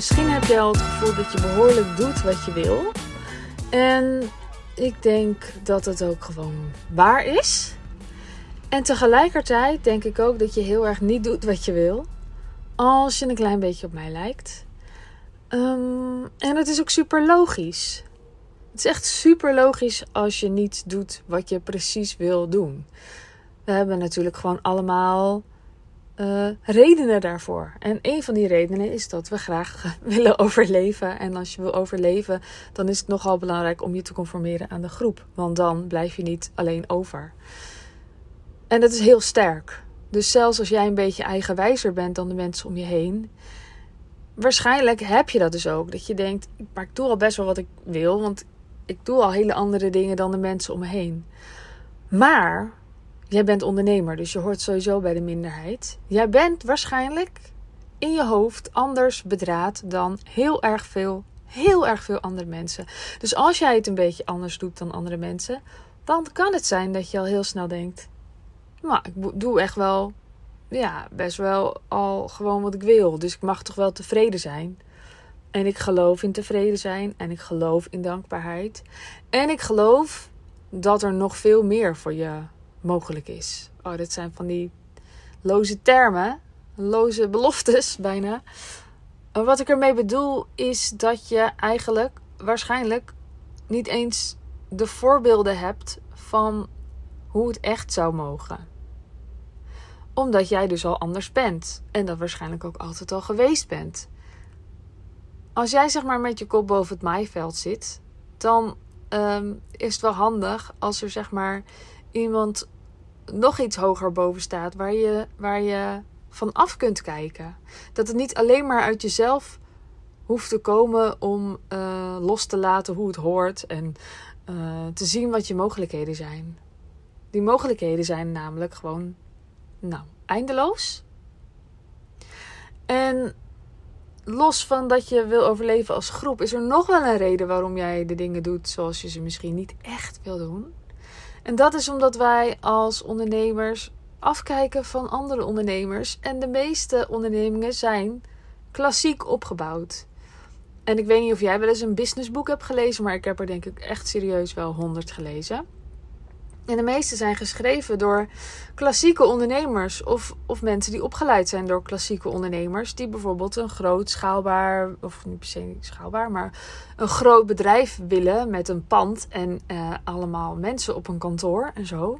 Misschien heb je al het gevoel dat je behoorlijk doet wat je wil. En ik denk dat het ook gewoon waar is. En tegelijkertijd denk ik ook dat je heel erg niet doet wat je wil. Als je een klein beetje op mij lijkt. Um, en het is ook super logisch. Het is echt super logisch als je niet doet wat je precies wil doen. We hebben natuurlijk gewoon allemaal uh, redenen daarvoor. En een van die redenen is dat we graag willen overleven. En als je wil overleven, dan is het nogal belangrijk om je te conformeren aan de groep. Want dan blijf je niet alleen over. En dat is heel sterk. Dus zelfs als jij een beetje eigenwijzer bent dan de mensen om je heen, waarschijnlijk heb je dat dus ook. Dat je denkt, maar ik doe al best wel wat ik wil, want ik doe al hele andere dingen dan de mensen om me heen. Maar jij bent ondernemer, dus je hoort sowieso bij de minderheid. Jij bent waarschijnlijk in je hoofd anders bedraad dan heel erg veel, heel erg veel andere mensen. Dus als jij het een beetje anders doet dan andere mensen, dan kan het zijn dat je al heel snel denkt: maar ik doe echt wel, ja, best wel al gewoon wat ik wil. Dus ik mag toch wel tevreden zijn. En ik geloof in tevreden zijn. En ik geloof in dankbaarheid. En ik geloof dat er nog veel meer voor je mogelijk is. Oh, dit zijn van die loze termen. Loze beloftes bijna. Wat ik ermee bedoel is dat je eigenlijk waarschijnlijk niet eens de voorbeelden hebt van hoe het echt zou mogen. Omdat jij dus al anders bent en dat waarschijnlijk ook altijd al geweest bent. Als jij zeg maar met je kop boven het maaiveld zit, dan um, is het wel handig als er zeg maar iemand nog iets hoger boven staat waar je, waar je van af kunt kijken. Dat het niet alleen maar uit jezelf hoeft te komen om uh, los te laten hoe het hoort en uh, te zien wat je mogelijkheden zijn. Die mogelijkheden zijn namelijk gewoon, nou, eindeloos. En los van dat je wil overleven als groep, is er nog wel een reden waarom jij de dingen doet zoals je ze misschien niet echt wil doen. En dat is omdat wij als ondernemers afkijken van andere ondernemers. En de meeste ondernemingen zijn klassiek opgebouwd. En ik weet niet of jij wel eens een businessboek hebt gelezen, maar ik heb er denk ik echt serieus wel honderd gelezen. En de meeste zijn geschreven door klassieke ondernemers of, of mensen die opgeleid zijn door klassieke ondernemers. Die bijvoorbeeld een groot schaalbaar, of niet per se schaalbaar, maar een groot bedrijf willen met een pand en uh, allemaal mensen op een kantoor en zo.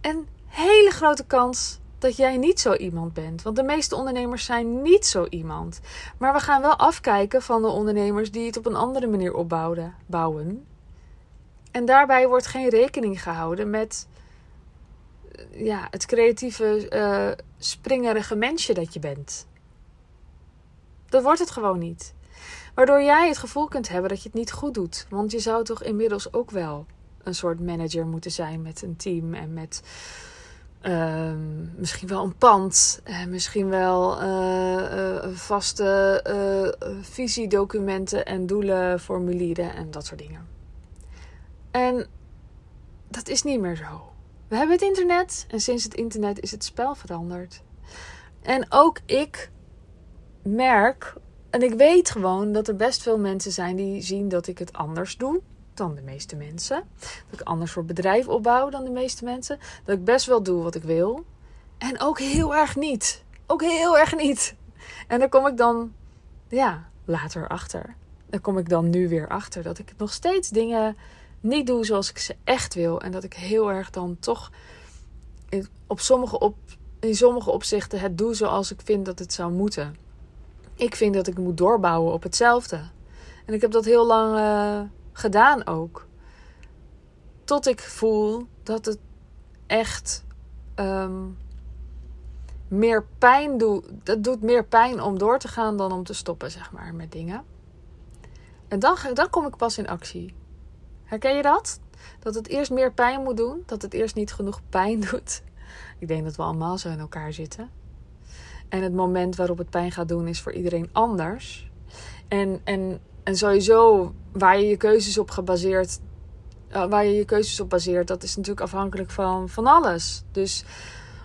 En hele grote kans dat jij niet zo iemand bent. Want de meeste ondernemers zijn niet zo iemand. Maar we gaan wel afkijken van de ondernemers die het op een andere manier opbouwen. Bouwen. En daarbij wordt geen rekening gehouden met ja, het creatieve, uh, springerige mensje dat je bent. Dat wordt het gewoon niet. Waardoor jij het gevoel kunt hebben dat je het niet goed doet. Want je zou toch inmiddels ook wel een soort manager moeten zijn met een team en met uh, misschien wel een pand. En misschien wel uh, vaste visiedocumenten en doelenformulieren en dat soort dingen. En dat is niet meer zo. We hebben het internet en sinds het internet is het spel veranderd. En ook ik merk en ik weet gewoon dat er best veel mensen zijn die zien dat ik het anders doe dan de meeste mensen. Dat ik anders voor bedrijf opbouw dan de meeste mensen. Dat ik best wel doe wat ik wil. En ook heel erg niet. Ook heel erg niet. En daar kom ik dan, ja, later achter. Daar kom ik dan nu weer achter dat ik nog steeds dingen niet doe zoals ik ze echt wil. En dat ik heel erg dan toch op sommige op, in sommige opzichten het doe zoals ik vind dat het zou moeten. Ik vind dat ik moet doorbouwen op hetzelfde. En ik heb dat heel lang uh, gedaan ook. Tot ik voel dat het echt um, meer pijn doet. Het doet meer pijn om door te gaan dan om te stoppen, zeg maar, met dingen. En dan, dan kom ik pas in actie. Herken je dat? Dat het eerst meer pijn moet doen, dat het eerst niet genoeg pijn doet. Ik denk dat we allemaal zo in elkaar zitten. En het moment waarop het pijn gaat doen is voor iedereen anders. En, en, en sowieso waar je je keuzes op gebaseerd, uh, waar je je keuzes op baseert, dat is natuurlijk afhankelijk van, van alles. Dus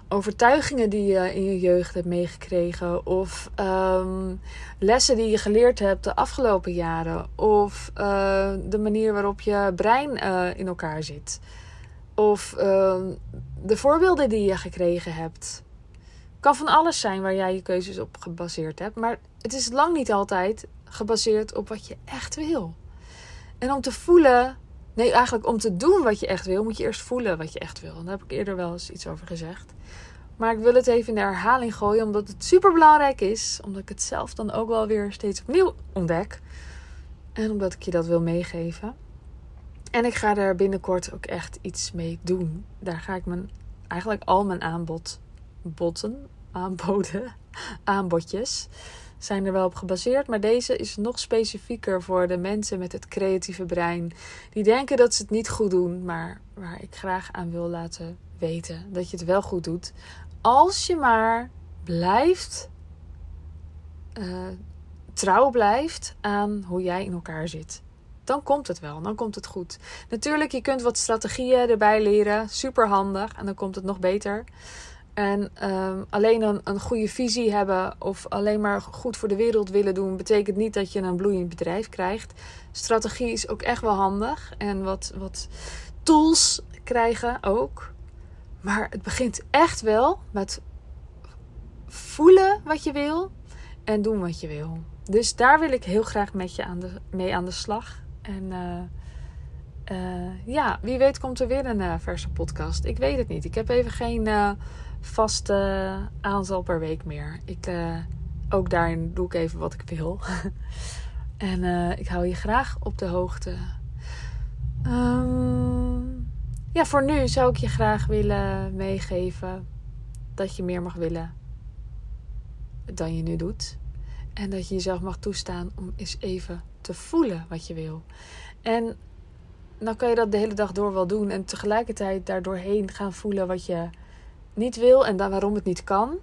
overtuigingen die je in je jeugd hebt meegekregen, of ehm, lessen die je geleerd hebt de afgelopen jaren, of eh, de manier waarop je brein eh, in elkaar zit, of ehm, de voorbeelden die je gekregen hebt. Kan van alles zijn waar jij je keuzes op gebaseerd hebt, maar het is lang niet altijd gebaseerd op wat je echt wil. En om te voelen, nee, eigenlijk om te doen wat je echt wil, moet je eerst voelen wat je echt wil. daar heb ik eerder wel eens iets over gezegd. Maar ik wil het even in de herhaling gooien, omdat het super belangrijk is. Omdat ik het zelf dan ook wel weer steeds opnieuw ontdek. En omdat ik je dat wil meegeven. En ik ga er binnenkort ook echt iets mee doen. Daar ga ik mijn, eigenlijk al mijn aanbod, botten, aanboden, aanbodjes zijn er wel op gebaseerd. Maar deze is nog specifieker voor de mensen met het creatieve brein. Die denken dat ze het niet goed doen, maar waar ik graag aan wil laten weten dat je het wel goed doet. Als je maar blijft, uh, trouw blijft aan hoe jij in elkaar zit. Dan komt het wel, dan komt het goed. Natuurlijk, je kunt wat strategieën erbij leren, super handig en dan komt het nog beter. En um, alleen een, een goede visie hebben of alleen maar goed voor de wereld willen doen, betekent niet dat je een bloeiend bedrijf krijgt. Strategie is ook echt wel handig. En wat, wat tools krijgen ook. Maar het begint echt wel met voelen wat je wil en doen wat je wil. Dus daar wil ik heel graag met je aan de, mee aan de slag. En uh, uh, ja, wie weet komt er weer een uh, verse podcast. Ik weet het niet. Ik heb even geen vaste aantal per week meer. Ik, ook daarin doe ik even wat ik wil. en ik hou je graag op de hoogte. Um, ja, voor nu zou ik je graag willen meegeven dat je meer mag willen dan je nu doet. En dat je jezelf mag toestaan om eens even te voelen wat je wil. En dan kan je dat de hele dag door wel doen. En tegelijkertijd daardoorheen gaan voelen wat je niet wil en dan waarom het niet kan.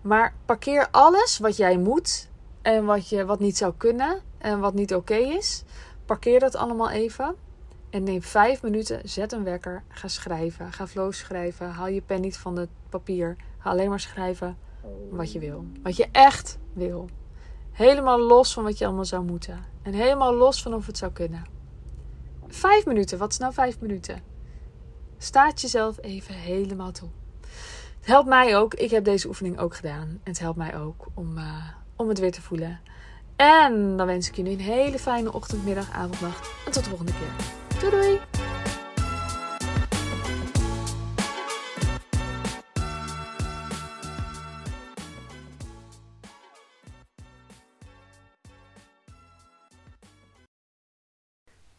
Maar parkeer alles wat jij moet en wat, je, wat niet zou kunnen en wat niet oké is. Parkeer dat allemaal even. En neem vijf minuten, zet een wekker, ga schrijven. Ga flow schrijven. Haal je pen niet van het papier. Ga alleen maar schrijven wat je wil. Wat je echt wil. Helemaal los van wat je allemaal zou moeten. En helemaal los van of het zou kunnen. Vijf minuten, wat is nou vijf minuten? Staat jezelf even helemaal toe. Het helpt mij ook. Ik heb deze oefening ook gedaan. En het helpt mij ook om, uh, om het weer te voelen. En dan wens ik nu een hele fijne ochtend, middag, avond, nacht. En tot de volgende keer. Doei doei!